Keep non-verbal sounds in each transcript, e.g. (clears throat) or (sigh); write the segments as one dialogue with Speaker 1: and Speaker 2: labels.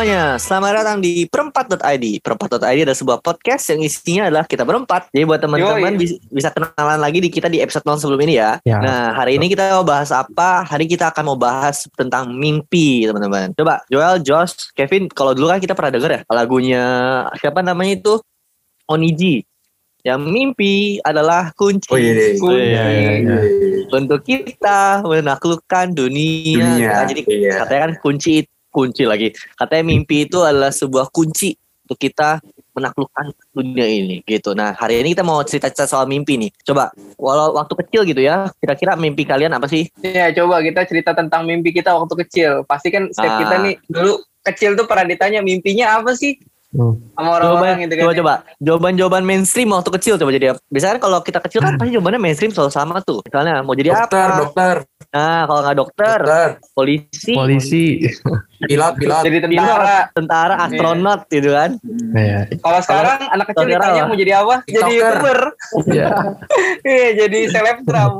Speaker 1: semuanya, selamat datang di perempat.id. Perempat.id adalah sebuah podcast yang isinya adalah kita berempat. Jadi buat teman-teman bis- bisa kenalan lagi di kita di episode 0 sebelum ini ya.
Speaker 2: Ya.
Speaker 1: Nah, hari ini kita mau bahas apa? Hari ini kita akan mau bahas tentang mimpi, teman-teman. Coba Joel, Josh, Kevin, kalau dulu kan kita pernah denger ya lagunya siapa namanya itu? Oniji. Yang mimpi adalah kunci.
Speaker 3: Oh iya, iya.
Speaker 4: Kunci.
Speaker 2: Iya, iya, iya.
Speaker 1: Untuk kita menaklukkan dunia.
Speaker 3: Dunia,
Speaker 1: Nah, jadi
Speaker 3: iya.
Speaker 1: katanya kan kunci kunci lagi. Katanya mimpi itu adalah sebuah kunci untuk kita menaklukkan dunia ini gitu. Nah, hari ini kita mau cerita-cerita soal mimpi nih. Coba walau waktu kecil gitu ya, kira-kira mimpi kalian apa sih?
Speaker 4: Ya coba kita cerita tentang mimpi kita waktu kecil. Pasti kan setiap
Speaker 1: Ah.
Speaker 4: kita nih dulu kecil tuh pernah ditanya mimpinya apa sih
Speaker 2: Hmm.
Speaker 4: sama
Speaker 1: Coba
Speaker 4: orang-orang gitu kan.
Speaker 1: coba coba jawaban-jawaban mainstream waktu kecil coba jadi apa? Biasanya kan kalau kita kecil kan pasti jawabannya mainstream selalu sama tuh. Misalnya mau jadi
Speaker 3: Dokter,
Speaker 1: apa?
Speaker 3: dokter,
Speaker 1: Nah, kalau nggak dokter,
Speaker 3: dokter,
Speaker 1: polisi,
Speaker 2: Polisi.
Speaker 3: pilot, pilot.
Speaker 4: Jadi
Speaker 1: pilot,
Speaker 4: tentara.
Speaker 1: tentara, astronot gitu kan.
Speaker 2: Iya.
Speaker 4: Kalau sekarang anak kecil ditanya mau jadi apa? Jadi
Speaker 3: TikToker.
Speaker 4: youtuber.
Speaker 2: Iya. (laughs)
Speaker 4: Iya, jadi selebgram.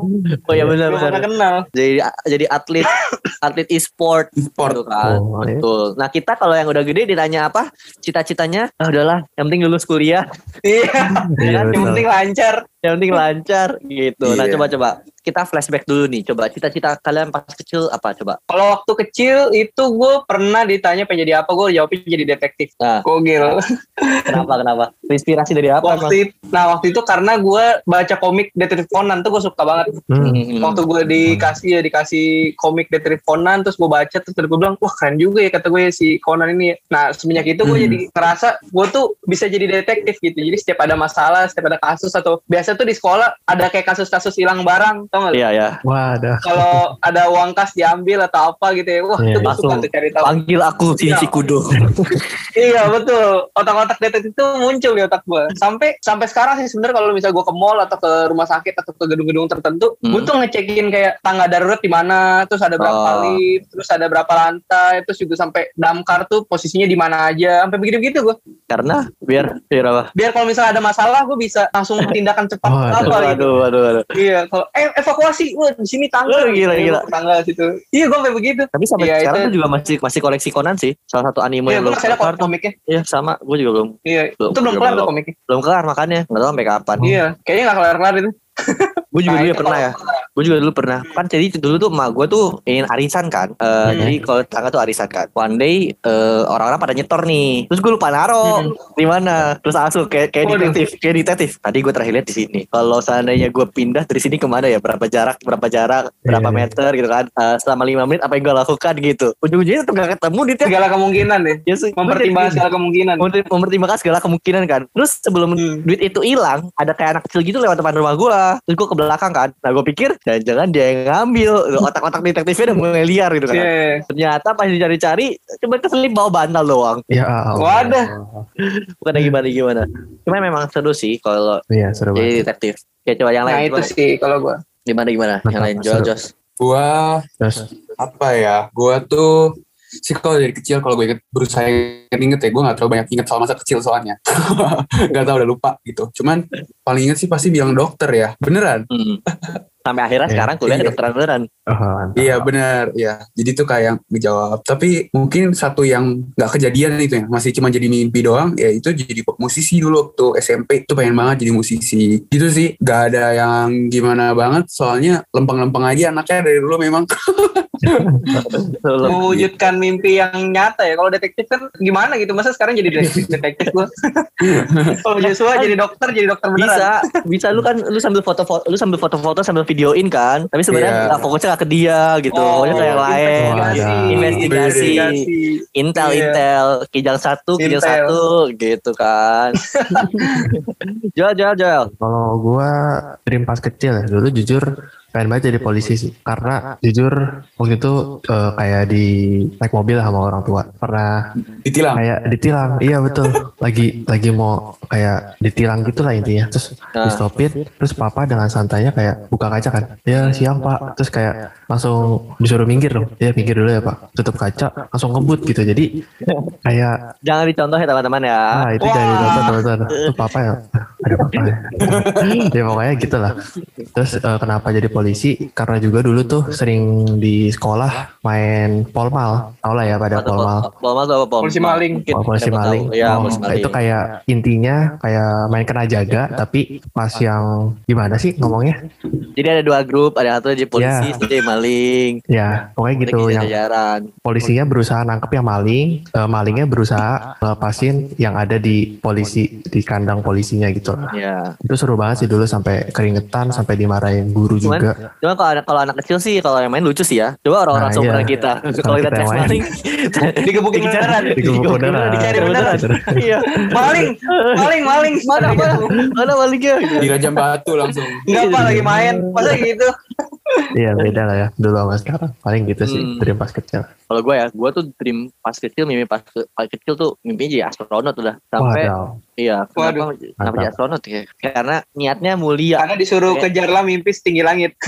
Speaker 1: Oh iya benar
Speaker 4: Belum
Speaker 1: benar.
Speaker 4: kenal.
Speaker 1: Jadi jadi atlet (laughs) atlet e-sport
Speaker 3: Sport.
Speaker 1: gitu kan.
Speaker 2: Oh, iya.
Speaker 1: Betul. Nah, kita kalau yang udah gede ditanya apa? Cita-citanya, ah, udahlah, yang penting lulus kuliah,
Speaker 4: Iya.
Speaker 2: Iya,
Speaker 4: Yang penting lancar.
Speaker 1: Yang penting lancar gitu. Nah,
Speaker 3: Iya.
Speaker 1: coba-coba kita flashback dulu nih. Coba cita-cita kalian pas kecil apa coba?
Speaker 4: Kalau waktu kecil itu gue pernah ditanya pengen jadi apa, gue jawabnya jadi detektif.
Speaker 1: Nah.
Speaker 4: Gokil.
Speaker 1: Kenapa kenapa? Inspirasi dari apa?
Speaker 4: waktu itu, nah waktu itu karena gue baca komik Detektif Conan tuh gue suka banget.
Speaker 2: Hmm.
Speaker 1: Hmm.
Speaker 4: Waktu gue dikasih ya dikasih komik Detektif Conan terus gue baca terus gue bilang wah keren juga ya kata gue si Conan ini. ya." Nah semenjak itu gue
Speaker 3: Hmm.
Speaker 4: jadi ngerasa gue tuh bisa jadi detektif gitu. Jadi setiap ada masalah, setiap ada kasus atau biasa tuh di sekolah ada kayak kasus-kasus hilang barang, tau gak?
Speaker 1: Iya ya.
Speaker 2: Wah, ada.
Speaker 4: Kalau ada uang kas diambil atau apa gitu ya, wah
Speaker 2: Iya,
Speaker 4: itu gue suka tuh cari tahu.
Speaker 1: Panggil aku si
Speaker 4: Iya.
Speaker 1: si kudo. (laughs)
Speaker 4: Iya betul. Otak-otak detektif itu muncul di otak gue. Sampai sampai sekarang sih sebenarnya kalau misalnya gue ke mall atau ke rumah sakit atau ke gedung-gedung tertentu,
Speaker 1: Hmm.
Speaker 4: gue tuh ngecekin kayak tangga darurat di mana, terus ada berapa
Speaker 1: Oh.
Speaker 4: lift, terus ada berapa lantai, terus juga sampai damkar tuh posisinya di mana aja, sampai begitu-begitu gue.
Speaker 1: Karena biar biar apa?
Speaker 4: Biar kalau misalnya ada masalah, gue bisa langsung (laughs) tindakan cepat
Speaker 2: Oh,
Speaker 4: apa
Speaker 2: aduh,
Speaker 4: gitu.
Speaker 1: Aduh, aduh, aduh.
Speaker 4: Iya, kalau eh evakuasi, wah di sini tangga,
Speaker 1: Oh, gila,
Speaker 4: Gitu,
Speaker 1: gila.
Speaker 4: tangga situ. Iya, gue sampai begitu.
Speaker 1: Tapi sampai
Speaker 4: Iya,
Speaker 1: sekarang
Speaker 4: itu-
Speaker 1: tuh juga masih masih koleksi Conan sih. Salah satu anime
Speaker 4: Iya,
Speaker 1: yang belum kelar
Speaker 4: komiknya.
Speaker 1: Iya, sama. Gue juga belum
Speaker 4: Iya,
Speaker 1: Belum,
Speaker 4: itu belum kelar tuh komiknya.
Speaker 1: belum kelar makanya. Nggak tahu sampai kapan.
Speaker 4: Iya, kayaknya nggak kelar-kelar itu. (laughs)
Speaker 1: Gue juga
Speaker 4: Nah,
Speaker 1: dulu pernah ya. Gue juga dulu pernah. Kan jadi dulu tuh emak gue tuh ingin arisan kan. Eh,
Speaker 4: Hmm.
Speaker 1: Jadi kalau tetangga tuh arisan kan. One day eh, orang-orang pada nyetor nih. Terus gue lupa naro
Speaker 4: Hmm.
Speaker 1: di mana. Terus langsung kayak kayak detektif, kayak detektif. Tadi gue terakhir lihat di sini. Kalau seandainya gue pindah dari sini ke mana ya? Berapa jarak? Berapa jarak? Berapa
Speaker 2: Iya.
Speaker 1: meter gitu kan? Eh, selama lima menit apa yang gue lakukan gitu. Ujung-ujungnya tetap gak ketemu dia.
Speaker 4: Segala kemungkinan deh.
Speaker 1: Ya,
Speaker 4: Mempertimbangkan
Speaker 1: jadi-
Speaker 4: segala kemungkinan.
Speaker 1: Memper- mempertimbangkan segala kemungkinan kan. Terus sebelum
Speaker 4: Hmm.
Speaker 1: duit itu hilang, ada kayak anak kecil gitu lewat depan rumah gua. Terus gua ke belakang kan. Nah gua pikir jangan-jangan dia yang ngambil. Otak-otak detektifnya udah mulai liar gitu kan.
Speaker 4: Iya.
Speaker 1: Ternyata pas dicari-cari, cuma keselip bawa bantal doang.
Speaker 2: Ya Allah.
Speaker 4: Wadah.
Speaker 1: Bukan gimana gimana. Cuma memang seru sih kalau
Speaker 2: Iya, seru
Speaker 1: jadi
Speaker 2: banget.
Speaker 1: detektif. Kayak coba yang
Speaker 4: Nah
Speaker 1: lain.
Speaker 4: itu
Speaker 1: coba.
Speaker 4: sih kalau gue.
Speaker 1: Gimana gimana? Yang
Speaker 2: Mantap,
Speaker 1: lain jual
Speaker 2: seru.
Speaker 1: Jos.
Speaker 3: Gua
Speaker 2: Terus,
Speaker 3: apa ya? Gua tuh sih kalau dari kecil kalau gue inget berusaha inget ya gue nggak terlalu banyak inget soal masa kecil soalnya (laughs) nggak tahu udah lupa gitu cuman paling inget sih pasti bilang dokter ya beneran
Speaker 1: Hmm. Sampai akhirnya
Speaker 2: Iya.
Speaker 1: sekarang kuliah
Speaker 3: Iya.
Speaker 1: kedokteran beneran.
Speaker 2: oh.
Speaker 3: Iya benar, ya. Jadi tuh kayak ngejawab. Tapi mungkin satu yang nggak kejadian itu ya, masih cuma jadi mimpi doang. Ya itu jadi musisi dulu waktu SMP. Itu pengen banget jadi musisi. Gitu sih, nggak ada yang gimana banget. Soalnya lempeng-lempeng aja anaknya dari dulu memang. (laughs)
Speaker 4: Mewujudkan mimpi yang nyata ya. Kalau detektif kan gimana gitu. Masa sekarang jadi detektif, detektif gue. (laughs) Kalau Joshua jadi dokter, jadi dokter beneran.
Speaker 1: bisa bisa lu kan lu sambil foto-foto lu sambil foto-foto sambil videoin kan tapi sebenarnya nggak fokusnya nggak ke dia gitu
Speaker 4: Oh,
Speaker 1: fokusnya ke yang lain
Speaker 4: investigasi.
Speaker 1: investigasi
Speaker 4: Investigasi.
Speaker 1: intel
Speaker 4: Iya.
Speaker 1: intel kijang satu kijang satu gitu kan jual jual jual
Speaker 2: Kalau gua dream pas kecil ya, dulu jujur pengen banget jadi polisi sih. Karena jujur waktu itu eh, kayak di naik mobil sama orang tua. Pernah
Speaker 3: Ditilang.
Speaker 2: kayak ditilang. Iya betul. Lagi lagi mau kayak ditilang gitu lah intinya. Terus
Speaker 1: Nah.
Speaker 2: di stopin. Terus papa dengan santainya kayak buka kaca kan. Ya siang pak. Terus kayak langsung disuruh minggir dong. Ya minggir dulu ya pak. Tutup kaca. Langsung ngebut gitu. Jadi kayak
Speaker 1: jangan dicontoh ya teman-teman ya
Speaker 2: Ah itu
Speaker 4: Wah.
Speaker 2: jadi nonton teman-teman. Itu papa ya. Ada papa ya. (laughs) ya pokoknya gitu lah. Terus eh, kenapa jadi polisi polisi karena juga dulu tuh sering di sekolah main polmal. Tau lah ya pada
Speaker 1: Atau
Speaker 2: polmal.
Speaker 1: pol- Polmal tuh apa pol?
Speaker 4: Polisi maling.
Speaker 1: Mungkin
Speaker 2: Oh, polisi maling.
Speaker 1: Ya,
Speaker 2: Oh,
Speaker 1: polisi maling.
Speaker 2: itu kayak intinya kayak main kena jaga tapi pas yang gimana sih ngomongnya?
Speaker 1: Jadi ada dua grup, ada satu jadi polisi,
Speaker 2: Ya.
Speaker 1: satu jadi maling.
Speaker 2: Ya, pokoknya gitu yang
Speaker 1: jajaran.
Speaker 2: polisinya berusaha nangkep yang maling, eh, malingnya berusaha ngelepasin yang ada di polisi di kandang polisinya gitu lah.
Speaker 1: Ya.
Speaker 2: Itu seru banget sih dulu sampai keringetan, sampai dimarahin guru
Speaker 1: Cuman-
Speaker 2: juga.
Speaker 1: Cuma kalau anak kalau anak kecil sih kalau yang main lucu sih ya. Coba orang-orang
Speaker 2: Nah,
Speaker 1: seumuran
Speaker 2: iya.
Speaker 1: kita.
Speaker 2: Kalau
Speaker 1: kita
Speaker 2: kita
Speaker 1: tes maling, (laughs)
Speaker 4: Digebukin beneran.
Speaker 2: Digebuk beneran.
Speaker 4: Dicari beneran.
Speaker 1: Iya.
Speaker 4: Maling, maling, maling.
Speaker 1: Mana mana mana malingnya?
Speaker 3: Di Raja Batu langsung.
Speaker 4: Enggak apa lagi main. Masa gitu?
Speaker 2: Iya beda lah ya dulu sama sekarang. Paling gitu sih
Speaker 1: Hmm.
Speaker 2: dari pas kecil.
Speaker 1: Kalau gue ya, gue tuh dream pas kecil, mimpi pas, pas kecil tuh mimpinya jadi astronot udah. Sampai. Iya, kenapa,
Speaker 4: Waduh.
Speaker 1: kenapa jadi astronot ya? Karena niatnya mulia.
Speaker 4: Karena disuruh kejarlah mimpi setinggi langit. (laughs)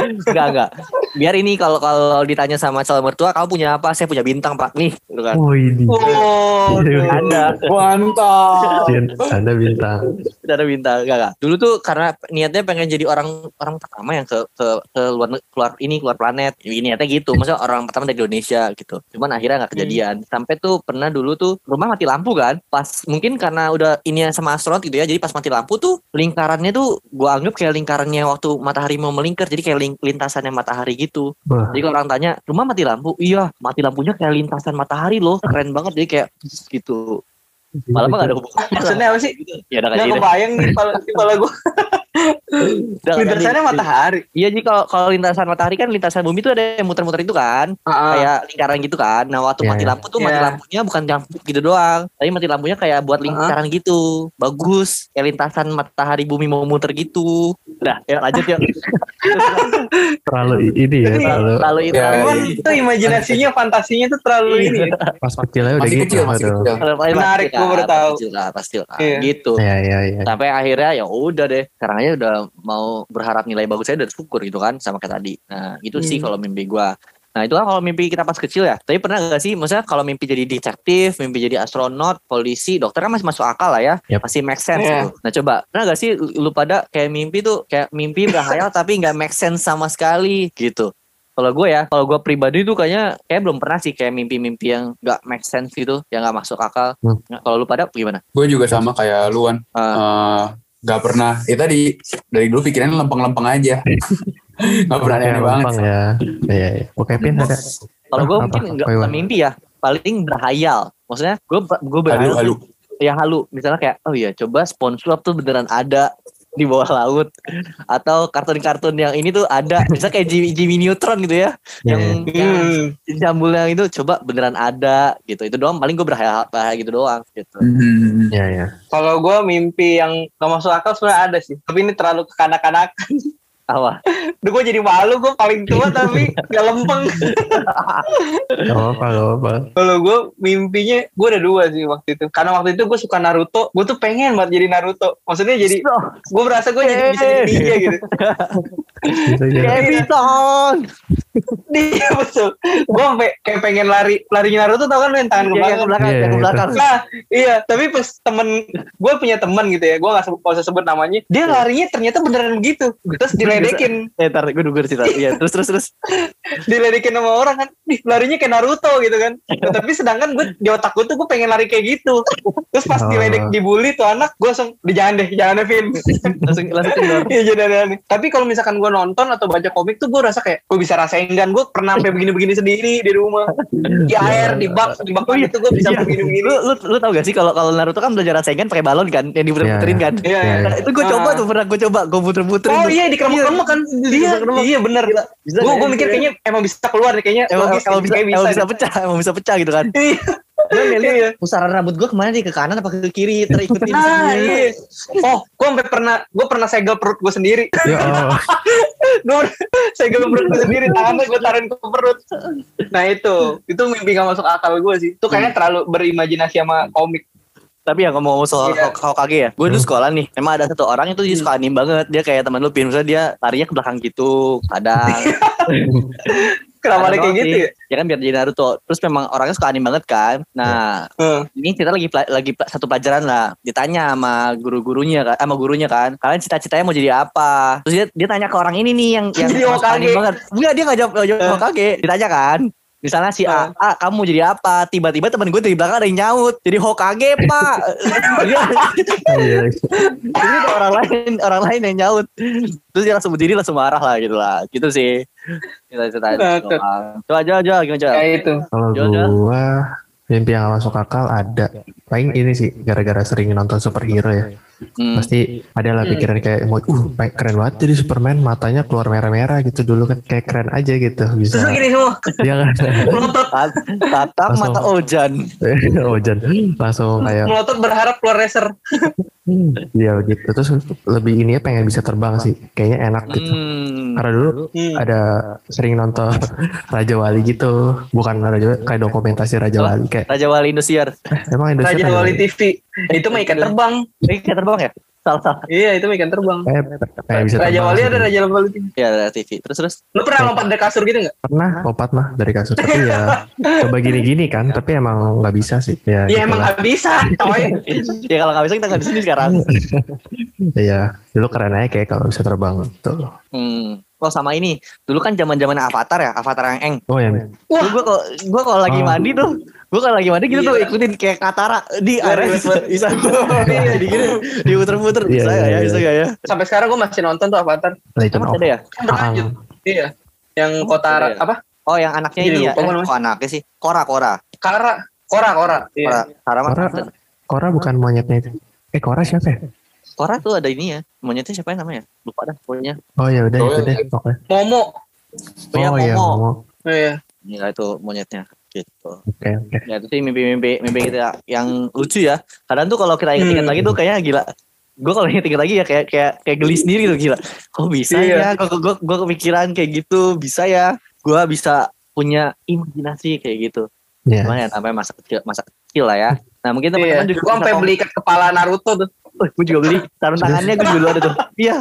Speaker 1: Enggak enggak. Biar ini kalau kalau ditanya sama calon mertua, kamu punya apa? Saya punya bintang pak nih, gitu kan.
Speaker 2: Oh ini.
Speaker 4: Oh,
Speaker 1: Ada,
Speaker 3: Mantap.
Speaker 2: Anda bintang.
Speaker 1: ada bintang, enggak enggak. Dulu tuh karena niatnya pengen jadi orang orang pertama yang ke ke, ke luar keluar ini keluar planet. Ini niatnya gitu. Maksudnya orang pertama dari Indonesia gitu. Cuman akhirnya nggak kejadian. Sampai tuh pernah dulu tuh rumah mati lampu kan. Pas mungkin karena udah ini sama astronot gitu ya. Jadi pas mati lampu tuh lingkarannya tuh gua anggap kayak lingkarannya waktu matahari mau melingkar. Jadi kayak ling- lintasannya matahari gitu.
Speaker 2: Wah.
Speaker 1: Jadi kalau orang tanya, rumah mati lampu? Iya, mati lampunya kayak lintasan matahari loh. Keren banget. Jadi kayak gitu. Malah mah gak ada hubungan.
Speaker 4: maksudnya apa sih?
Speaker 1: Ya udah kayak gitu.
Speaker 4: kebayang nih kepala gue. (laughs)
Speaker 1: Udah,
Speaker 4: Lintasannya
Speaker 1: udah,
Speaker 4: matahari.
Speaker 1: Iya jadi kalau kalau lintasan matahari kan lintasan bumi itu ada yang muter-muter itu kan,
Speaker 4: Ah,
Speaker 1: kayak lingkaran gitu kan. Nah waktu
Speaker 2: Iya,
Speaker 1: mati
Speaker 2: iya.
Speaker 1: lampu tuh mati
Speaker 4: Iya.
Speaker 1: lampunya bukan lampu gitu doang, tapi mati lampunya kayak buat lingkaran gitu, bagus. Kayak lintasan matahari bumi mau muter gitu. Udah, ya lanjut yuk. (laughs)
Speaker 2: Terlalu ini ya. Terlalu
Speaker 1: Lalu itu.
Speaker 3: Ya,
Speaker 4: Cuman itu imajinasinya, fantasinya tuh terlalu
Speaker 1: Iya.
Speaker 4: ini.
Speaker 2: pas kecilnya udah
Speaker 3: Masih
Speaker 2: gitu.
Speaker 3: kecil, masih kecil.
Speaker 4: Menarik, gua baru tahu.
Speaker 1: Pasti lah, pasti lah.
Speaker 4: Iya.
Speaker 1: Gitu.
Speaker 2: Ya ya ya.
Speaker 1: Sampai akhirnya ya udah deh. Sekarang aja udah mau berharap nilai bagus saya udah syukur gitu kan sama kayak tadi. Nah, itu sih
Speaker 4: Hmm.
Speaker 1: kalau mimpi gua. Nah itu kan kalau mimpi kita pas kecil ya. Tapi pernah gak sih, maksudnya kalau mimpi jadi detektif, mimpi jadi astronot, polisi, dokter kan masih masuk akal lah ya.
Speaker 2: Yap.
Speaker 1: Masih make sense
Speaker 4: Iya.
Speaker 1: gitu. Nah coba, pernah gak sih lu pada kayak mimpi tuh, kayak mimpi berhayal (laughs) tapi nggak make sense sama sekali gitu. Kalau gue ya, kalau gue pribadi tuh kayaknya kayak belum pernah sih kayak mimpi-mimpi yang nggak make sense gitu, yang nggak masuk akal.
Speaker 2: Hmm.
Speaker 1: Nah, kalau lu pada gimana?
Speaker 3: Gue juga sama kayak luan.
Speaker 1: Ah.
Speaker 3: Gak pernah. Ya tadi dari dulu pikirannya lempeng-lempeng aja. gak pernah
Speaker 2: Kayak
Speaker 3: aneh banget.
Speaker 2: lempeng ya. Iya iya. Oke Pin ada.
Speaker 1: Kalau gue mungkin nggak mimpi ya, paling berhayal. Maksudnya gue gue
Speaker 3: Halu,
Speaker 1: berhayal
Speaker 3: halu.
Speaker 1: ya halu. Misalnya kayak oh iya coba SpongeBob tuh beneran ada di bawah laut atau kartun-kartun yang ini tuh ada misalnya kayak Jimmy, Jimmy Neutron gitu ya
Speaker 2: Iya,
Speaker 1: yang,
Speaker 2: iya.
Speaker 1: yang
Speaker 4: Hmm.
Speaker 1: jambul yang itu coba beneran ada gitu itu doang paling gue berhayal, berhayal gitu doang gitu
Speaker 3: Hmm.
Speaker 2: Iya iya.
Speaker 4: Kalau gue mimpi yang gak masuk akal sebenarnya ada sih. Tapi ini terlalu kekanak-kanakan. (laughs)
Speaker 1: apa
Speaker 4: Duh gue jadi malu gue paling tua tapi gak lempeng.
Speaker 2: Gak apa gak apa.
Speaker 4: Kalau gue mimpinya gue ada dua sih waktu itu. Karena waktu itu gue suka Naruto. Gue tuh pengen banget jadi Naruto. Maksudnya jadi gue merasa gue jadi bisa jadi ninja gitu.
Speaker 1: Keviton
Speaker 4: Iya betul. Gue sampai kayak pengen lari larinya Naruto tau kan yang tangan ke
Speaker 1: ke
Speaker 4: belakang.
Speaker 1: belakang
Speaker 2: Iya,
Speaker 1: ke
Speaker 2: iya,
Speaker 1: belakang.
Speaker 4: Nah, iya, tapi pas temen gue punya temen gitu ya, gue gak sebut, usah sebut namanya, dia larinya ternyata beneran begitu, terus diledekin, (laughs)
Speaker 1: eh ntar gue denger cerita. Iya terus terus terus. (laughs)
Speaker 4: Diledekin sama orang kan, nih larinya kayak Naruto gitu kan, Nah, (laughs) tapi sedangkan gue di otak gue tuh gue pengen lari kayak gitu, terus pas
Speaker 2: Oh.
Speaker 4: diledek dibully tuh anak, gue langsung, di jangan deh, jangan deh Vin,
Speaker 1: langsung langsung
Speaker 4: Iya. Tapi kalau misalkan gue nonton atau baca komik tuh gue rasa kayak gue bisa rasain kan gue pernah sampai begini-begini sendiri di rumah di air di bak di bak itu gue bisa
Speaker 1: Iya.
Speaker 4: begini-begini.
Speaker 1: lu lu lu tau gak sih kalau kalau Naruto kan belajar rasain kan pakai balon kan yang diputer-puterin
Speaker 2: Iya,
Speaker 1: kan
Speaker 4: Iya, iya.
Speaker 1: Nah, itu gue coba
Speaker 4: Ah.
Speaker 1: tuh pernah gue coba gue puter-puterin
Speaker 4: Oh iya di keremek kan Iya
Speaker 1: Keremek.
Speaker 4: iya bener
Speaker 1: Bisa
Speaker 4: Gue gue
Speaker 1: ya?
Speaker 4: mikir kayaknya emang bisa keluar nih kayaknya
Speaker 1: emang, bisa,
Speaker 4: kayak
Speaker 1: emang bisa
Speaker 4: nih.
Speaker 1: pecah emang bisa pecah gitu kan
Speaker 4: Iya.
Speaker 1: Gue lihat
Speaker 4: Iya.
Speaker 1: pusaran rambut gue ke mana nih ke kanan apa ke kiri terikutin
Speaker 4: Nah, iya. Oh, gue sampai pernah, gue pernah segel perut gue sendiri.
Speaker 2: Ya Allah. (laughs)
Speaker 4: gue segel perut gue sendiri, tangannya gue taruhin ke perut. Nah itu, itu mimpi gak masuk akal gue sih. Itu kayaknya terlalu berimajinasi sama komik.
Speaker 1: Tapi ya ngomong soal
Speaker 4: Iya.
Speaker 1: Hok- Hokage ya Gue dulu sekolah nih Emang ada satu orang itu dia suka anime banget Dia kayak teman lu Misalnya dia larinya ke belakang gitu Kadang (laughs)
Speaker 4: Kenapa ada kayak gitu ya?
Speaker 1: Ya kan biar jadi Naruto. Terus memang orangnya suka anime banget kan. Nah,
Speaker 4: Heeh.
Speaker 1: ini kita lagi lagi satu pelajaran lah. Ditanya sama guru-gurunya kan, sama gurunya kan. Kalian cita-citanya mau jadi apa? Terus dia, dia tanya ke orang ini nih yang yang (laughs)
Speaker 4: Jadi Hokage.
Speaker 1: anime banget. Enggak, dia nggak jawab, nggak jawab. Hokage. Ditanya kan. Misalnya si A, A kamu jadi apa? Tiba-tiba temen gue dari belakang ada yang nyaut. Jadi Hokage, Pak. Dia- (laughs)
Speaker 2: Iya.
Speaker 1: Jadi orang lain, orang lain yang nyaut. Terus dia langsung berdiri langsung marah lah gitu lah. Gitu sih. Kita.
Speaker 4: Ngakak.
Speaker 1: Coba coba coba gimana coba?
Speaker 4: Kayak itu.
Speaker 2: Kalau gua mimpi yang masuk akal ada. Paling ini sih gara-gara sering nonton superhero ya.
Speaker 1: Hmm.
Speaker 2: Pasti ada lah pikiran kayak mau uh keren banget jadi Superman matanya keluar merah-merah gitu dulu kan kayak keren aja gitu
Speaker 4: Terus
Speaker 2: bisa.
Speaker 4: lu gini semua.
Speaker 2: Dia kan
Speaker 1: Tatap mata Ojan. (laughs)
Speaker 2: Ojan langsung kayak
Speaker 4: Melotot berharap keluar racer. (laughs)
Speaker 2: Iya gitu terus lebih ini ya pengen bisa terbang sih kayaknya enak gitu
Speaker 1: Hmm.
Speaker 2: karena dulu
Speaker 4: Hmm.
Speaker 2: ada sering nonton (laughs) Raja Wali gitu bukan Raja Wali kayak dokumentasi Raja
Speaker 1: Oh.
Speaker 2: Wali kayak
Speaker 1: Raja Wali Indosiar.
Speaker 2: emang Indonesia
Speaker 4: Raja
Speaker 2: Raja
Speaker 4: Wali TV. Itu mah ikan terbang.
Speaker 1: Kayak terbang ya? Salah salah.
Speaker 4: Iya, itu ikan terbang.
Speaker 2: kayak pengen bisa
Speaker 4: Raja Wali ada Raja Wali TV.
Speaker 1: Ya, ada TV. Terus terus.
Speaker 4: Lu pernah lompat dari kasur gitu nggak?
Speaker 2: pernah lompat mah dari kasus tapi ya (laughs) coba gini-gini kan tapi emang nggak bisa sih ya
Speaker 4: Ya emang nggak bisa, coy. (laughs)
Speaker 1: ya kalau nggak bisa kita nggak di sini sekarang. (laughs)
Speaker 2: Iya, dulu keren aja kayak kalau bisa terbang tuh.
Speaker 1: Hmm. Oh sama ini. Dulu kan zaman zaman Avatar ya, Avatar yang eng.
Speaker 2: Oh ya,
Speaker 1: Wah. Gue kalau gue kalau lagi
Speaker 2: Oh.
Speaker 1: mandi tuh, gue kalau lagi mandi gitu tuh
Speaker 4: Iya.
Speaker 1: ikutin kayak Katara di
Speaker 4: Iya,
Speaker 1: area
Speaker 4: iya,
Speaker 1: bisa bisa di gini diputer-puter
Speaker 2: Iya,
Speaker 1: bisa
Speaker 2: iya,
Speaker 1: nggak ya
Speaker 2: iya.
Speaker 1: bisa nggak ya?
Speaker 4: Sampai sekarang gue masih nonton tuh Avatar.
Speaker 2: Legend of
Speaker 1: ada ya?
Speaker 4: Kan berlanjut. Iya. Yang kota
Speaker 1: iya.
Speaker 4: apa?
Speaker 1: Oh yang anaknya ini ya? kok anaknya sih? Kora Kora.
Speaker 4: Kara. Kora, Kora.
Speaker 1: Kora.
Speaker 4: Iya.
Speaker 1: Kora
Speaker 2: Kora. Bukan monyetnya itu. Eh Korra siapa ya?
Speaker 1: Kora tuh ada ini ya. Monyetnya siapa yang namanya? Lupa dah pokoknya.
Speaker 2: Oh ya udah
Speaker 3: Oh,
Speaker 2: itu deh pokoknya.
Speaker 4: Momo.
Speaker 2: Oh iya,
Speaker 1: Momo.
Speaker 4: Iya.
Speaker 1: Ya itu monyetnya gitu.
Speaker 2: Oke oke.
Speaker 1: Ya itu sih mimpi-mimpi mimpi kita yang lucu ya. Kadang tuh kalau kita ingat-ingat
Speaker 4: Hmm.
Speaker 1: lagi tuh kayaknya gila. Gue kalau ingat-ingat lagi ya kayak kayak kayak geli sendiri tuh gila. Kok bisa
Speaker 4: Iya.
Speaker 1: ya? Kok gue gue kepikiran kayak gitu bisa ya? Gue bisa punya imajinasi kayak gitu.
Speaker 2: Iya.
Speaker 1: Cuman ya namanya masa kecil masa kecil lah ya. Nah mungkin teman-teman juga
Speaker 4: Gue sampai beli ikat kepala Naruto tuh.
Speaker 1: Gue juga beli sarung tangannya gue juga dulu ada tuh. Iya,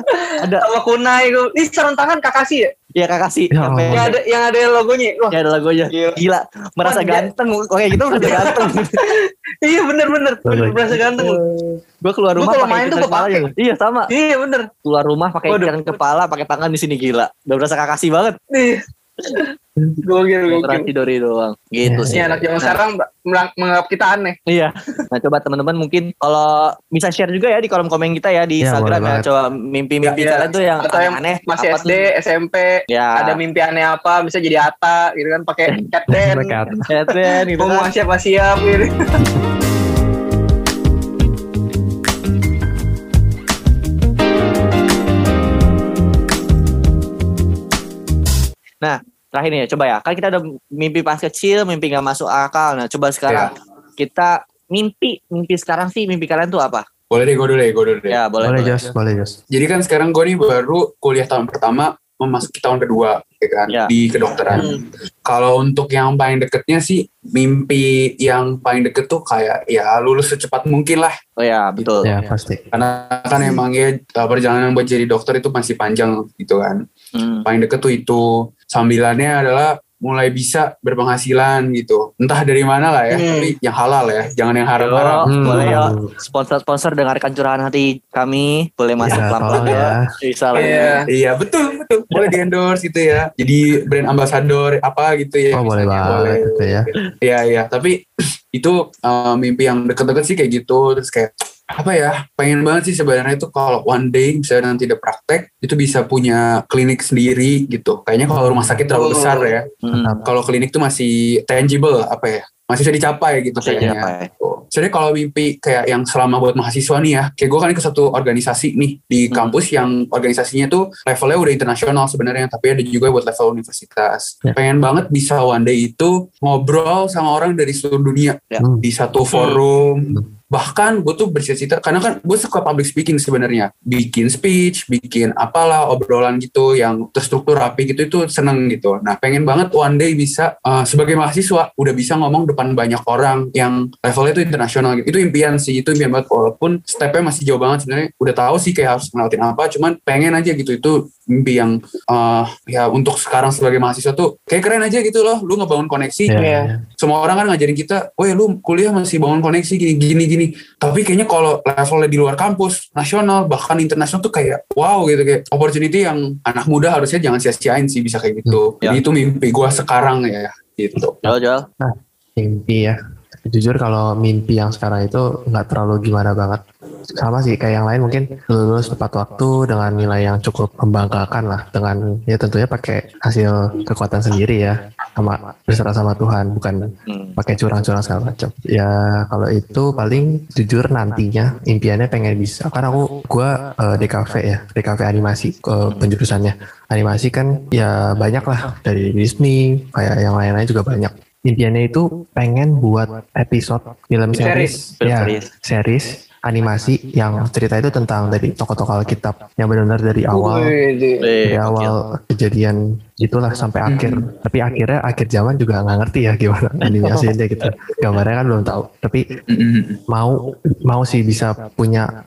Speaker 1: ada.
Speaker 4: Sama kunai gue. Ini sarung tangan Kakashi ya?
Speaker 1: Iya Kakashi.
Speaker 2: Ya
Speaker 1: Sampai
Speaker 2: Allah.
Speaker 4: Yang ada yang ada logonya. Wah,
Speaker 1: ya ada lagunya.
Speaker 4: Gila.
Speaker 1: Gila, merasa
Speaker 4: Wah,
Speaker 1: ganteng. Oke, gitu merasa ganteng. (laughs)
Speaker 4: iya bener bener. Bener
Speaker 2: Bagus.
Speaker 4: berasa ganteng.
Speaker 1: gue keluar
Speaker 4: Gua
Speaker 1: rumah
Speaker 4: kalau
Speaker 1: pakai
Speaker 4: main tuh gua
Speaker 1: kepala aja. Iya sama.
Speaker 4: Iya bener.
Speaker 1: Keluar rumah pakai ikan kepala, pakai tangan di sini gila. Udah berasa Kakashi banget.
Speaker 4: Iya. (laughs) Gokil gokil.
Speaker 1: Dori doang. Gitu
Speaker 2: Iya,
Speaker 1: sih.
Speaker 4: Anak zaman
Speaker 1: Nah,
Speaker 4: sekarang meng- menganggap kita aneh.
Speaker 1: Iya. Nah, coba teman-teman mungkin kalau bisa share juga ya di kolom komen kita ya di
Speaker 2: Iya,
Speaker 1: Instagram ya. Coba mimpi-mimpi
Speaker 4: iya.
Speaker 1: kalian tuh yang
Speaker 4: Atau yang
Speaker 1: aneh
Speaker 4: Masih
Speaker 1: apa
Speaker 4: SD,
Speaker 1: tuh?
Speaker 4: SMP,
Speaker 1: Ya.
Speaker 4: ada mimpi aneh apa, bisa jadi Ata gitu kan pakai (laughs) captain.
Speaker 2: Mereka
Speaker 1: Catherine gitu
Speaker 4: Mau
Speaker 1: kan.
Speaker 4: siapa (laughs) gitu.
Speaker 1: Terakhir nih ya, coba ya. Kan kita udah mimpi pas kecil, mimpi nggak masuk akal. Nah, coba sekarang kita mimpi, mimpi sekarang sih mimpi kalian tuh apa?
Speaker 3: Boleh deh, gue dulu deh, gue dulu deh.
Speaker 1: Ya, boleh.
Speaker 2: boleh
Speaker 1: boleh.
Speaker 2: Jos, boleh Jos.
Speaker 3: Jadi kan sekarang gue nih baru kuliah tahun pertama, memasuki tahun kedua, ya kan,
Speaker 1: Ya.
Speaker 3: di kedokteran.
Speaker 4: Hmm.
Speaker 3: Kalau untuk yang paling deketnya sih, mimpi yang paling deket tuh kayak ya lulus secepat mungkin lah.
Speaker 1: Oh ya, betul.
Speaker 2: Ya pasti.
Speaker 3: Karena kan emang ya uh, perjalanan buat jadi dokter itu masih panjang gitu kan.
Speaker 1: Hmm.
Speaker 3: Paling deket tuh itu. Sambilannya adalah mulai bisa berpenghasilan gitu. Entah dari mana lah ya,
Speaker 4: Hmm.
Speaker 3: tapi yang halal ya, jangan yang haram-haram.
Speaker 1: Yo, boleh ya.
Speaker 2: Hmm.
Speaker 1: Sponsor-sponsor dengarkan curahan hati kami, boleh masuk
Speaker 2: Ya, tolong ya.
Speaker 1: Bisa lah.
Speaker 4: Iya.
Speaker 1: ya.
Speaker 3: Iya betul betul boleh di endorse gitu ya. Jadi brand ambassador apa gitu ya.
Speaker 2: Oh boleh banget itu ya.
Speaker 3: Iya iya tapi (clears throat) itu uh, mimpi yang deket-deket sih kayak gitu terus kayak apa ya pengen banget sih sebenarnya itu kalau one day misalnya nanti ada praktek itu bisa punya klinik sendiri gitu kayaknya kalau rumah sakit terlalu
Speaker 4: Oh.
Speaker 3: besar ya
Speaker 1: Hmm.
Speaker 3: kalau klinik tuh masih tangible apa ya masih bisa dicapai gitu
Speaker 1: Masih
Speaker 3: kayaknya
Speaker 1: dicapai.
Speaker 3: Jadi kalau mimpi kayak yang selama buat mahasiswa nih ya, kayak gue kan ikut satu organisasi nih di
Speaker 1: Hmm.
Speaker 3: kampus yang organisasinya tuh levelnya udah internasional sebenarnya, tapi ada juga buat level universitas.
Speaker 2: Ya.
Speaker 3: Pengen banget bisa one day itu ngobrol sama orang dari seluruh dunia
Speaker 1: Ya.
Speaker 2: Hmm.
Speaker 3: di satu forum. Bahkan gue tuh bercita-cita, karena kan gue suka public speaking sebenarnya, bikin speech, bikin apalah obrolan gitu yang terstruktur rapi gitu itu seneng gitu. Nah pengen banget one day bisa uh, sebagai mahasiswa udah bisa ngomong depan banyak orang yang levelnya itu internasional gitu. Itu impian sih, itu impian banget walaupun stepnya masih jauh banget sebenarnya. Udah tahu sih kayak harus ngelakuin apa, cuman pengen aja gitu itu mimpi yang eh, ya untuk sekarang sebagai mahasiswa tuh kayak keren aja gitu loh lu ngebangun koneksi
Speaker 2: Iya,
Speaker 4: Iya.
Speaker 2: iya.
Speaker 3: semua orang kan ngajarin kita, weh lu kuliah masih bangun koneksi gini gini gini. Tapi kayaknya kalau levelnya di luar kampus, nasional bahkan internasional tuh kayak wow gitu kayak opportunity yang anak muda harusnya jangan sia-siain sih bisa kayak gitu.
Speaker 1: Ya.
Speaker 3: Jadi itu mimpi gua sekarang ya gitu.
Speaker 1: Jual, jual.
Speaker 2: mimpi ya jujur kalau mimpi yang sekarang itu nggak terlalu gimana banget. Sama sih kayak yang lain mungkin lulus tepat waktu dengan nilai yang cukup membanggakan lah. Dengan ya tentunya pakai hasil kekuatan sendiri ya. Sama berserah sama Tuhan bukan
Speaker 1: Hmm.
Speaker 2: pakai curang-curang segala macam. Ya kalau itu paling jujur nantinya impiannya pengen bisa. Kan aku gua eh, DKV ya DKV animasi ke penjurusannya. Animasi kan ya banyak lah dari Disney kayak yang lain-lain juga banyak impiannya itu pengen buat episode film series,
Speaker 1: Film
Speaker 2: ya
Speaker 1: series.
Speaker 2: series animasi yang cerita itu tentang dari tokoh-tokoh Alkitab yang benar-benar dari awal
Speaker 4: Wih,
Speaker 2: dari awal kejadian itulah sampai akhir. Tapi akhirnya akhir zaman juga nggak ngerti ya gimana (laughs) animasinya gitu. Gambarnya kan belum tahu. Tapi mau mau sih bisa punya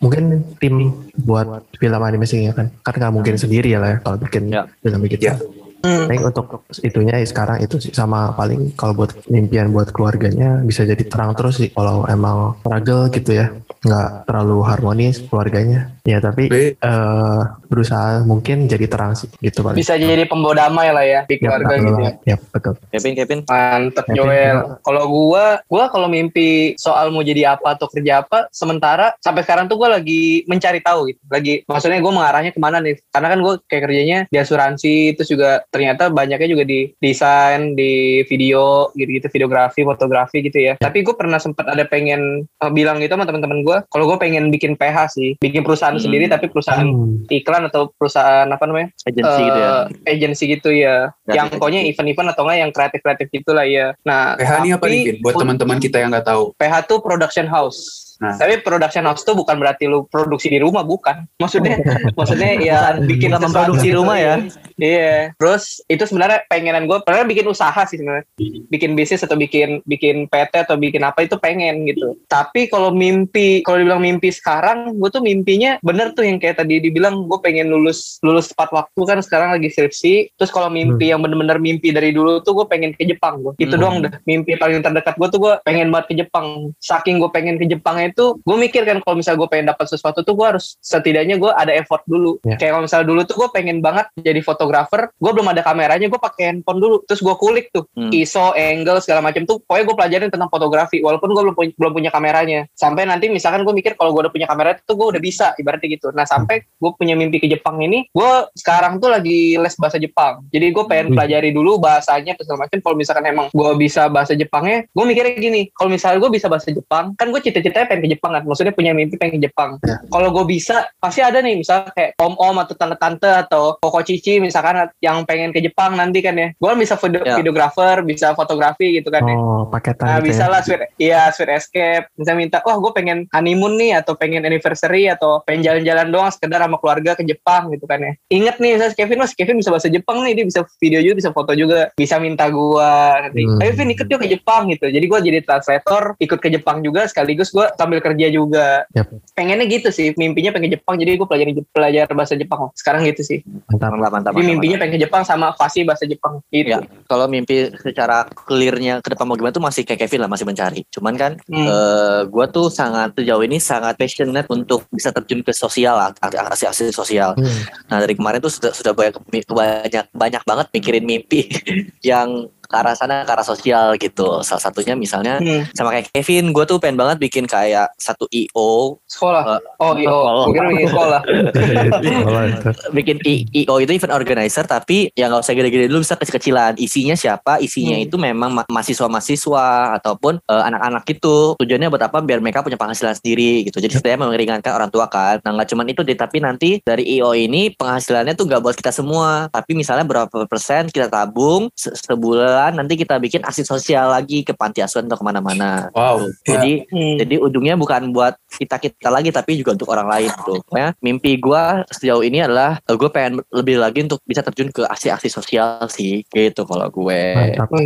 Speaker 2: mungkin tim buat film animasinya kan. Kan nggak mungkin sendiri ya lah ya kalau bikin
Speaker 1: Ya.
Speaker 2: film gitu.
Speaker 3: Ya.
Speaker 4: Hmm.
Speaker 2: Paling untuk itunya ya sekarang itu sih sama paling kalau buat impian buat keluarganya bisa jadi terang terus sih kalau emang struggle gitu ya nggak terlalu harmonis keluarganya ya tapi
Speaker 3: Tapi
Speaker 2: eh berusaha mungkin jadi terang sih gitu paling
Speaker 4: Bisa jadi pembawa damai lah ya di
Speaker 2: Ya,
Speaker 4: keluarga
Speaker 2: betul
Speaker 4: gitu ya.
Speaker 2: Ya, betul.
Speaker 1: Kevin, Kevin.
Speaker 4: Mantep
Speaker 2: Kevin,
Speaker 4: Joel. Kalau gua, gua kalau mimpi soal mau jadi apa atau kerja apa, sementara sampai sekarang tuh gua lagi mencari tahu gitu. Lagi, maksudnya gua mengarahnya ke mana nih? Karena kan gua kayak kerjanya di asuransi, terus juga ternyata banyaknya juga di desain, di video, gitu-gitu, videografi, fotografi gitu ya. Tapi gue pernah sempat ada pengen eh, bilang gitu sama teman-teman gua, kalau gue pengen bikin PH sih, bikin perusahaan
Speaker 1: Hmm.
Speaker 4: sendiri tapi perusahaan
Speaker 2: Hmm.
Speaker 4: iklan atau perusahaan apa namanya?
Speaker 1: Agensi gitu ya.
Speaker 4: eh, agency gitu ya.
Speaker 1: Kreatif
Speaker 4: yang pokoknya
Speaker 1: agency.
Speaker 4: event-event atau enggak yang kreatif-kreatif gitulah ya. Nah,
Speaker 3: PH ini apa nih buat teman-teman kita yang nggak tahu.
Speaker 4: PH tuh production house.
Speaker 3: Nah.
Speaker 4: Tapi production house tuh bukan berarti lu produksi di rumah, bukan. Maksudnya, (laughs) maksudnya ya bikin
Speaker 1: memproduksi
Speaker 4: gitu,
Speaker 1: rumah ya.
Speaker 4: Iya. Terus itu sebenarnya pengenan gue, pernah bikin usaha sih sebenarnya, bikin bisnis atau bikin bikin PT atau bikin apa itu pengen gitu. Tapi kalau mimpi, kalau dibilang mimpi sekarang, gue tuh mimpinya bener tuh yang kayak tadi dibilang gue pengen lulus lulus tepat waktu kan sekarang lagi skripsi. Terus kalau mimpi yang bener-bener mimpi dari dulu tuh gue pengen ke Jepang gue. Itu
Speaker 1: Hmm.
Speaker 4: doang dah. Mimpi paling terdekat gue tuh gue pengen banget ke Jepang. Saking gue pengen ke Jepang itu, gue mikir kan kalau misalnya gue pengen dapat sesuatu tuh gue harus setidaknya gue ada effort dulu.
Speaker 2: Ya.
Speaker 4: Kayak kalau misalnya dulu tuh gue pengen banget jadi fotografer, gue belum ada kameranya, gue pakai handphone dulu. Terus gue kulik tuh
Speaker 1: Hmm.
Speaker 4: ISO, angle segala macam tuh. Pokoknya gue pelajarin tentang fotografi, walaupun gue belum punya, belum punya kameranya. Sampai nanti misalkan gue mikir kalau gue udah punya kamera tuh gue udah bisa, ibaratnya gitu. Nah sampai gue punya mimpi ke Jepang ini, gue sekarang tuh lagi les bahasa Jepang. Jadi gue pengen
Speaker 2: Hmm.
Speaker 4: pelajari dulu bahasanya terus segala macam. Kalau misalkan emang gue bisa bahasa Jepangnya, gue mikirnya gini. Kalau misalnya gue bisa bahasa Jepang, kan gue cita-citanya pengen ke Jepang kan. Maksudnya punya mimpi pengen ke Jepang.
Speaker 2: Ya.
Speaker 4: Kalau gue bisa, pasti ada nih misalnya kayak om-om atau tante-tante atau koko cici misalkan yang pengen ke Jepang nanti kan ya. Gue bisa video-
Speaker 1: Ya.
Speaker 4: videographer, bisa fotografi gitu kan ya.
Speaker 2: Oh, paketan
Speaker 4: Nah,
Speaker 2: gitu
Speaker 4: bisa
Speaker 2: ya.
Speaker 4: lah sweet, iya sweet escape. Bisa minta, wah gue pengen honeymoon nih atau pengen anniversary atau pengen jalan-jalan doang sekedar sama keluarga ke Jepang gitu kan ya. Ingat nih, misalnya si Kevin, mas Kevin bisa bahasa Jepang nih, dia bisa video juga, bisa foto juga, bisa minta gua nanti.
Speaker 2: Hmm.
Speaker 4: Ayo Vin ikut yuk ke Jepang gitu. Jadi gue jadi translator, ikut ke Jepang juga sekaligus gue sambil kerja juga.
Speaker 2: Yap.
Speaker 4: Pengennya gitu sih, mimpinya pengen ke Jepang, jadi gue pelajari belajar bahasa Jepang. Sekarang gitu sih.
Speaker 2: Mantap.
Speaker 1: Mantap, mantap.
Speaker 4: Jadi
Speaker 1: mantap,
Speaker 4: mimpinya pengen ke Jepang sama fasih bahasa Jepang gitu.
Speaker 1: Ya, kalau mimpi secara clearnya ke depan mau gimana tuh masih kayak Kevin lah masih mencari. Cuman kan
Speaker 4: Hmm.
Speaker 1: eh gue tuh sangat sejauh ini sangat passionate untuk bisa terjun ke sosial, aksi-aksi sosial.
Speaker 2: Hmm.
Speaker 1: Nah dari kemarin tuh sudah sudah banyak banyak banyak banget mikirin mimpi (laughs) yang ke arah sana ke arah sosial gitu. Salah satunya misalnya
Speaker 4: Hmm.
Speaker 1: sama kayak Kevin, gue tuh pengen banget bikin kayak satu IO,
Speaker 4: Sekolah.
Speaker 1: Eh,
Speaker 4: oh, iya.
Speaker 1: sekolah.
Speaker 4: Mungkin bikin sekolah. (laughs)
Speaker 1: Bikin I- IO itu event organizer tapi ya nggak usah gede-gede dulu bisa kecil-kecilan. Isinya siapa? Isinya
Speaker 4: Hmm.
Speaker 1: itu memang ma- mahasiswa-mahasiswa ataupun eh, anak-anak itu. Tujuannya buat apa? Biar mereka punya penghasilan sendiri gitu. Jadi setidaknya meringankan orang tua kan. Nah nggak cuman itu deh, tapi nanti dari IO ini penghasilannya tuh nggak buat kita semua. Tapi misalnya berapa persen kita tabung se- sebulan nanti kita bikin aksi sosial lagi ke panti asuhan atau ke mana-mana.
Speaker 3: Wow.
Speaker 1: Jadi
Speaker 4: Hmm.
Speaker 1: jadi ujungnya bukan buat kita kita lagi tapi juga untuk orang lain tuh. Pokoknya mimpi gue sejauh ini adalah gue pengen lebih lagi untuk bisa terjun ke aksi-aksi sosial sih gitu kalau gue.
Speaker 2: Mantap.
Speaker 1: Nah,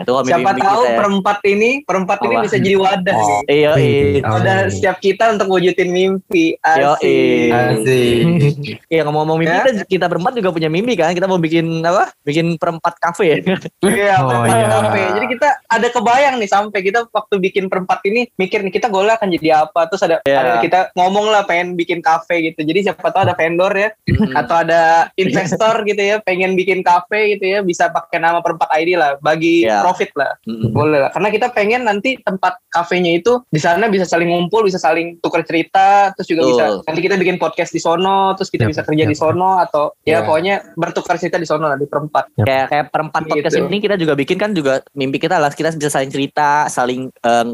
Speaker 1: itu
Speaker 4: Siapa
Speaker 1: mimpi-mimpi
Speaker 4: tahu
Speaker 1: kita ya.
Speaker 4: perempat ini, perempat ini
Speaker 1: Apa?
Speaker 4: bisa jadi wadah
Speaker 2: Oh.
Speaker 4: nih.
Speaker 1: Iya,
Speaker 2: Mimpi.
Speaker 1: iya.
Speaker 2: Oh,
Speaker 4: Wadah
Speaker 2: iya.
Speaker 4: setiap kita untuk wujudin mimpi. Asik.
Speaker 1: iya.
Speaker 3: Asik.
Speaker 1: Iya ngomong-ngomong mimpi
Speaker 4: Ya.
Speaker 1: kita, kita berempat juga punya mimpi kan. Kita mau bikin apa? Bikin perempat kafe ya.
Speaker 4: Iya,
Speaker 2: Oh,
Speaker 4: perempat
Speaker 2: iya.
Speaker 4: kafe. Jadi kita ada kebayang nih sampai kita waktu bikin perempat ini mikir nih kita golnya akan jadi apa. Terus ada,
Speaker 1: Iya.
Speaker 4: ada kita ngomong lah pengen bikin kafe gitu. Jadi siapa tahu ada vendor ya
Speaker 1: Hmm.
Speaker 4: atau ada investor gitu ya pengen bikin kafe gitu ya bisa pakai nama perempat ID lah bagi
Speaker 1: Iya.
Speaker 4: profit lah.
Speaker 1: Mm-mm.
Speaker 4: Boleh lah. Karena kita pengen nanti tempat kafenya itu di sana bisa saling ngumpul, bisa saling tukar cerita, terus juga
Speaker 1: Betul.
Speaker 4: bisa nanti kita bikin podcast di sono, terus kita
Speaker 2: Yap,
Speaker 4: bisa kerja
Speaker 2: yap,
Speaker 4: di sono atau ya
Speaker 3: Iya.
Speaker 4: pokoknya bertukar cerita di sono lah di perempat.
Speaker 1: kayak kayak perempat
Speaker 4: Gitu.
Speaker 1: podcast ini kita juga bikin kan juga mimpi kita lah kita bisa saling cerita saling uh,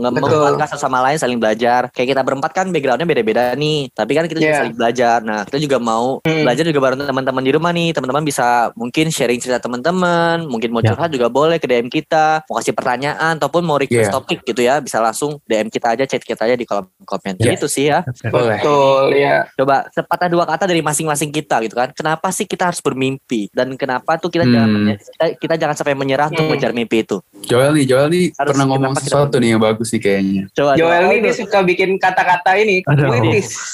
Speaker 1: satu sama lain saling belajar kayak kita berempat kan backgroundnya beda-beda nih tapi kan kita juga
Speaker 4: Iya.
Speaker 1: saling belajar nah kita juga mau
Speaker 4: Hmm.
Speaker 1: belajar juga bareng teman-teman di rumah nih teman-teman bisa mungkin sharing cerita teman-teman mungkin mau
Speaker 2: Ya.
Speaker 1: curhat juga boleh ke DM kita mau kasih pertanyaan ataupun mau request
Speaker 3: Iya.
Speaker 1: topik gitu ya bisa langsung DM kita aja chat kita aja di kolom komen
Speaker 2: Ya.
Speaker 1: gitu sih ya
Speaker 3: Boleh.
Speaker 4: Betul ya.
Speaker 1: Coba sepatah dua kata dari masing-masing kita gitu kan. Kenapa sih kita harus bermimpi dan kenapa tuh kita
Speaker 3: Hmm.
Speaker 1: jangan kita, kita jangan sampai menyerah untuk
Speaker 4: Hmm.
Speaker 1: mengejar mimpi itu.
Speaker 3: Joel nih, Joel nih
Speaker 1: Harus
Speaker 3: pernah ngomong sesuatu nih yang bagus nih kayaknya.
Speaker 1: Coba
Speaker 4: Joel ini dia suka bikin kata-kata ini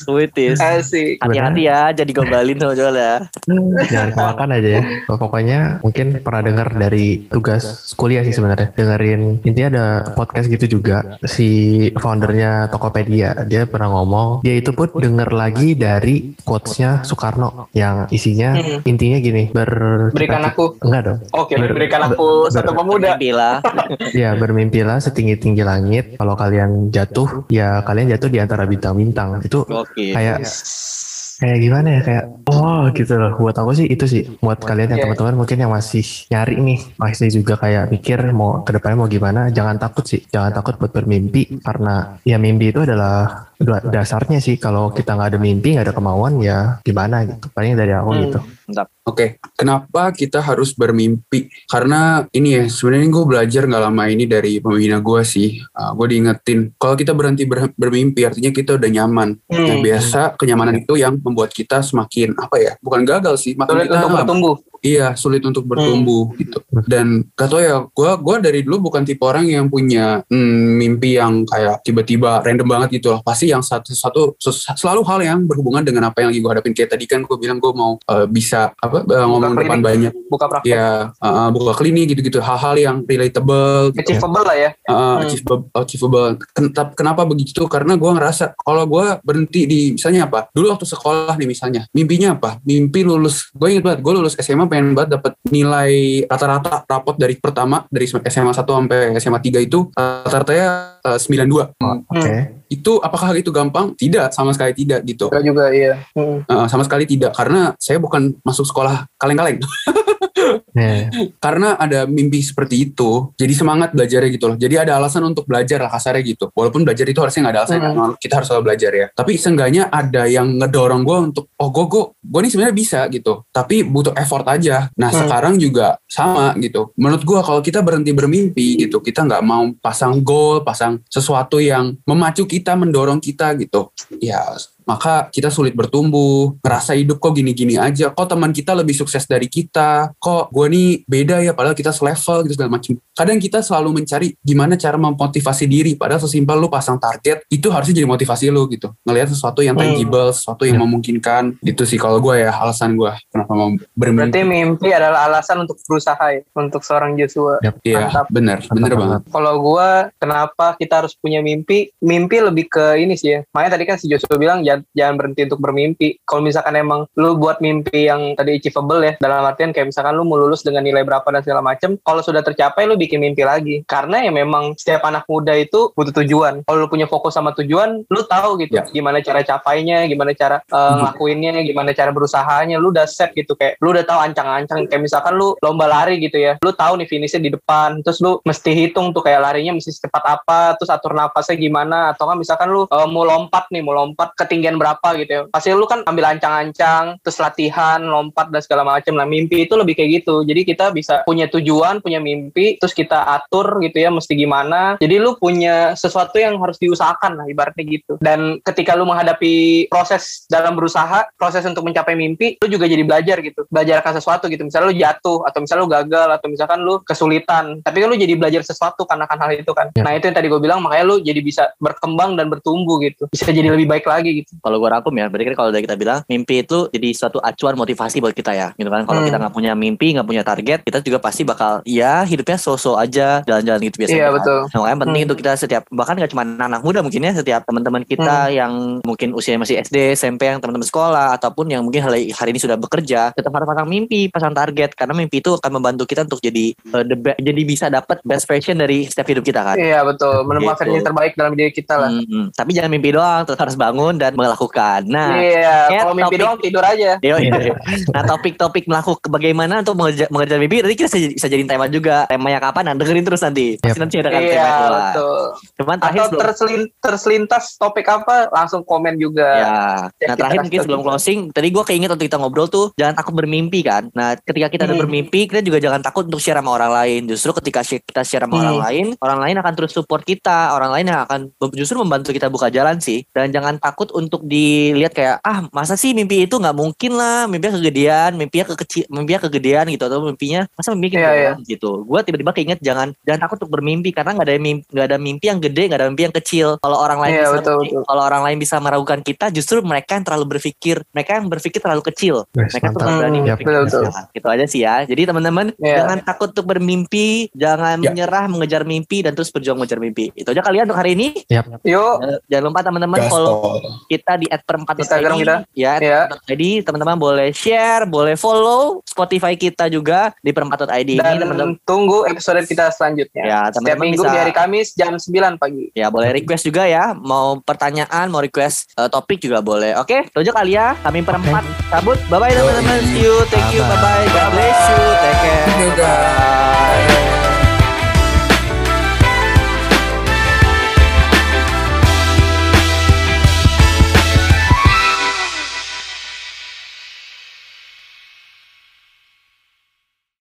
Speaker 4: puitis. Asik.
Speaker 1: Hati-hati ya jadi gombalin sama Joel ya.
Speaker 2: Jangan kemakan aja ya. Pokoknya mungkin pernah dengar dari tugas kuliah sih sebenarnya. Dengerin intinya ada podcast gitu juga si foundernya Tokopedia. Dia pernah ngomong dia itu pun denger lagi dari quotesnya Soekarno yang isinya
Speaker 4: Hmm.
Speaker 2: intinya gini ber
Speaker 4: Berikan aku.
Speaker 2: enggak dong.
Speaker 4: Oke,
Speaker 2: Ber-
Speaker 4: berikan
Speaker 2: ber-
Speaker 4: aku
Speaker 2: ber-
Speaker 4: satu pemuda.
Speaker 1: Mimpi lah.
Speaker 2: Ya bermimpilah setinggi tinggi langit. Kalau kalian jatuh ya kalian jatuh di antara bintang-bintang. Itu
Speaker 1: Oke.
Speaker 2: kayak kayak gimana ya kayak oh gitu loh buat aku sih itu sih buat kalian yang
Speaker 4: Iya.
Speaker 2: teman-teman mungkin yang masih nyari nih masih juga kayak mikir mau ke depannya mau gimana jangan takut sih jangan takut buat bermimpi karena ya mimpi itu adalah da- dasarnya sih kalau kita nggak ada mimpi nggak ada kemauan ya gimana gitu paling dari aku
Speaker 4: Hmm.
Speaker 2: gitu
Speaker 1: Mantap.
Speaker 3: Oke, kenapa kita harus bermimpi? Karena ini ya, sebenarnya gue belajar nggak lama ini dari pembina gue sih. gue diingetin, kalau kita berhenti ber- bermimpi, artinya kita udah nyaman.
Speaker 4: Hmm.
Speaker 3: Yang biasa kenyamanan itu yang membuat kita semakin apa ya? Bukan gagal sih, makin
Speaker 4: Sulit
Speaker 3: kita
Speaker 4: untuk bertumbuh.
Speaker 3: Iya, sulit untuk bertumbuh gitu. Dan gak tau ya, gue gua dari dulu bukan tipe orang yang punya hmm, mimpi yang kayak tiba-tiba random banget gitu loh. Pasti yang satu satu ses- selalu hal yang berhubungan dengan apa yang lagi gue hadapin. Kayak tadi kan gue bilang gue mau eh, bisa apa eh, ngomong
Speaker 4: klinik.
Speaker 3: depan banyak,
Speaker 4: Buka praktek.
Speaker 3: ya eh, buka klinik gitu-gitu. Hal-hal yang relatable, gitu.
Speaker 4: Achievable lah ya.
Speaker 3: Eh,
Speaker 4: Hmm.
Speaker 3: achievable, achievable. Kenapa begitu? Karena gue ngerasa kalau gue berhenti di misalnya apa? Dulu waktu sekolah nih misalnya, mimpinya apa? Mimpi lulus. Gue inget banget, gue lulus SMA pengen banget dapat nilai rata-rata rapot dari pertama dari SMA 1 sampai SMA 3 itu rata-ratanya eh, 92.
Speaker 2: oke
Speaker 3: Itu apakah itu gampang? Tidak, sama sekali tidak gitu.
Speaker 4: Enggak juga iya. Hmm.
Speaker 3: Eh, sama sekali tidak karena saya bukan masuk sekolah kaleng-kaleng. (laughs)
Speaker 2: Ya,
Speaker 3: karena ada mimpi seperti itu jadi semangat belajarnya gitu loh. Jadi ada alasan untuk belajar lah kasarnya gitu. Walaupun belajar itu harusnya nggak ada alasan
Speaker 4: Hmm.
Speaker 3: kan, kita harus selalu belajar ya. Tapi seenggaknya ada yang ngedorong gue untuk oh gue gue gue nih sebenarnya bisa gitu. Tapi butuh effort aja. Nah
Speaker 4: Hmm.
Speaker 3: sekarang juga sama gitu. Menurut gue kalau kita berhenti bermimpi gitu kita nggak mau pasang goal pasang sesuatu yang memacu kita mendorong kita gitu ya maka kita sulit bertumbuh ngerasa hidup kok gini-gini aja kok teman kita lebih sukses dari kita kok gue nih beda ya padahal kita selevel gitu segala macam kadang kita selalu mencari gimana cara memotivasi diri padahal sesimpel lu pasang target itu harusnya jadi motivasi lu gitu ngelihat sesuatu yang
Speaker 4: Hmm.
Speaker 3: tangible sesuatu yang
Speaker 2: Ya.
Speaker 3: memungkinkan itu sih kalau gue ya alasan gue kenapa mau bermimpi
Speaker 4: Berarti mimpi adalah alasan untuk berusaha ya untuk seorang Joshua.
Speaker 3: iya
Speaker 4: mantap.
Speaker 3: bener bener
Speaker 2: Mantap,
Speaker 3: banget
Speaker 4: Kalau gua kenapa kita harus punya mimpi? Mimpi lebih ke ini sih ya. Makanya tadi kan si Joshua bilang jangan, jangan berhenti untuk bermimpi. Kalau misalkan emang lu buat mimpi yang tadi achievable ya, dalam artian kayak misalkan lu mau lulus dengan nilai berapa dan segala macem, kalau sudah tercapai lu bikin mimpi lagi. Karena ya memang setiap anak muda itu butuh tujuan. Kalau lu punya fokus sama tujuan, lu tahu gitu
Speaker 3: Ya.
Speaker 4: gimana cara capainya, gimana cara uh, ngelakuinnya, gimana cara berusahanya, lu udah set gitu kayak lu udah tahu ancang-ancang kayak misalkan lu lomba lari gitu ya. Lu tahu nih finishnya di depan, terus lu mesti hitung tuh kayak larinya mesti secepat apa, terus atur nafasnya gimana atau kan misalkan lu uh, mau lompat nih, mau lompat ketinggian berapa gitu ya. Pasti lu kan ambil ancang-ancang, terus latihan, lompat dan segala macam. Nah, mimpi itu lebih kayak gitu. Jadi kita bisa punya tujuan, punya mimpi, terus terus kita atur gitu ya mesti gimana. Jadi lu punya sesuatu yang harus diusahakan lah ibaratnya gitu. Dan ketika lu menghadapi proses dalam berusaha, proses untuk mencapai mimpi, lu juga jadi belajar gitu. Belajar akan sesuatu gitu. Misalnya lu jatuh atau misalnya lu gagal atau misalkan lu kesulitan. Tapi kan lu jadi belajar sesuatu karena kan hal itu kan.
Speaker 2: Ya.
Speaker 4: Nah, itu yang tadi gue bilang makanya lu jadi bisa berkembang dan bertumbuh gitu. Bisa jadi lebih baik lagi gitu.
Speaker 1: Kalau gue rangkum ya berarti kan kalau dari kita bilang mimpi itu jadi suatu acuan motivasi buat kita ya gitu kan kalau
Speaker 4: Hmm.
Speaker 1: kita nggak punya mimpi nggak punya target kita juga pasti bakal ya hidupnya so-so aja jalan-jalan gitu biasanya
Speaker 4: Iya,
Speaker 1: kan.
Speaker 4: betul.
Speaker 1: Nah, makanya penting
Speaker 4: Hmm.
Speaker 1: untuk kita setiap bahkan gak cuma anak muda mungkin ya setiap teman-teman kita yang mungkin usia masih SD SMP yang teman-teman sekolah ataupun yang mungkin hari, hari ini sudah bekerja tetap harus pasang mimpi pasang target karena mimpi itu akan membantu kita untuk jadi eh, the be- jadi bisa dapat best version dari setiap hidup kita kan
Speaker 4: Iya betul, menemukan
Speaker 1: Gitu.
Speaker 4: versi terbaik dalam diri kita lah.
Speaker 1: Hmm, hmm. tapi jangan mimpi doang tetap harus bangun dan melakukan nah
Speaker 4: Iya,
Speaker 1: kayak
Speaker 4: kalau mimpi
Speaker 1: topik-
Speaker 4: doang tidur aja.
Speaker 1: Yo, iya. (laughs) Nah topik-topik melakukan bagaimana untuk mengejar, mengejar mimpi nanti kita bisa, jadiin tema juga. Temanya kapan? Nah, dengerin terus nanti. Pasti
Speaker 2: Yap.
Speaker 1: nanti ada kan
Speaker 4: Iya,
Speaker 1: tema itu lah.
Speaker 4: betul.
Speaker 1: Cuman terakhir
Speaker 4: Atau terselin, terselintas topik apa, langsung komen juga.
Speaker 1: Ya,
Speaker 4: Ya,
Speaker 1: nah terakhir mungkin sebelum
Speaker 4: juga.
Speaker 1: closing, tadi gue keinget waktu kita ngobrol tuh jangan takut bermimpi kan. Nah, ketika kita udah
Speaker 4: Hmm.
Speaker 1: bermimpi, kita juga jangan takut untuk share sama orang lain. Justru ketika kita share sama
Speaker 4: Hmm.
Speaker 1: orang lain, orang lain akan terus support kita, orang lain yang akan justru membantu kita buka jalan sih. Dan jangan takut untuk dilihat kayak ah masa sih mimpi itu nggak mungkin lah, mimpinya kegedean, mimpinya kekecil, mimpinya kegedean gitu atau mimpinya masa mimpi
Speaker 4: Iya, iya.
Speaker 1: gitu. Gue tiba-tiba keinget jangan jangan takut untuk bermimpi karena nggak ada mimpi nggak ada mimpi yang gede, nggak ada mimpi yang kecil. Kalau orang lain
Speaker 4: Iya,
Speaker 1: bisa
Speaker 4: betul, betul.
Speaker 1: kalau orang lain bisa meragukan kita, justru mereka yang terlalu berpikir, mereka yang berpikir terlalu kecil.
Speaker 2: Wes,
Speaker 1: Mereka tuh
Speaker 2: mantap.
Speaker 1: nggak berani
Speaker 4: Hmm,
Speaker 1: berpikir.
Speaker 4: betul, betul.
Speaker 1: Nah, Gitu aja sih ya. Jadi teman-teman
Speaker 4: Iya.
Speaker 1: jangan takut untuk bermimpi, jangan
Speaker 3: Ya.
Speaker 1: menyerah mengejar mimpi dan terus berjuang mengejar mimpi. Itu aja kalian untuk hari ini.
Speaker 4: Yuk,
Speaker 1: Jangan lupa teman-teman follow
Speaker 3: Gaspol.
Speaker 1: Kita di @perempat
Speaker 4: Instagram kita.
Speaker 1: Ya,
Speaker 4: Iya.
Speaker 1: jadi teman-teman boleh share, boleh follow Spotify kita juga di perempat.id ini teman-teman.
Speaker 4: tunggu episode kita selanjutnya.
Speaker 1: Ya,
Speaker 4: Setiap
Speaker 1: teman-teman
Speaker 4: minggu
Speaker 1: bisa
Speaker 4: di hari Kamis jam 9 pagi.
Speaker 1: Ya boleh request juga ya. Mau pertanyaan Mau request eh, topik juga boleh. Oke itu aja kali ya. Kami perempat Cabut. Bye bye teman-teman See you. Thank you. Bye bye God bless you. Take care.
Speaker 3: Dadah.
Speaker 1: Bye